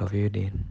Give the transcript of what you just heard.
love you Dean.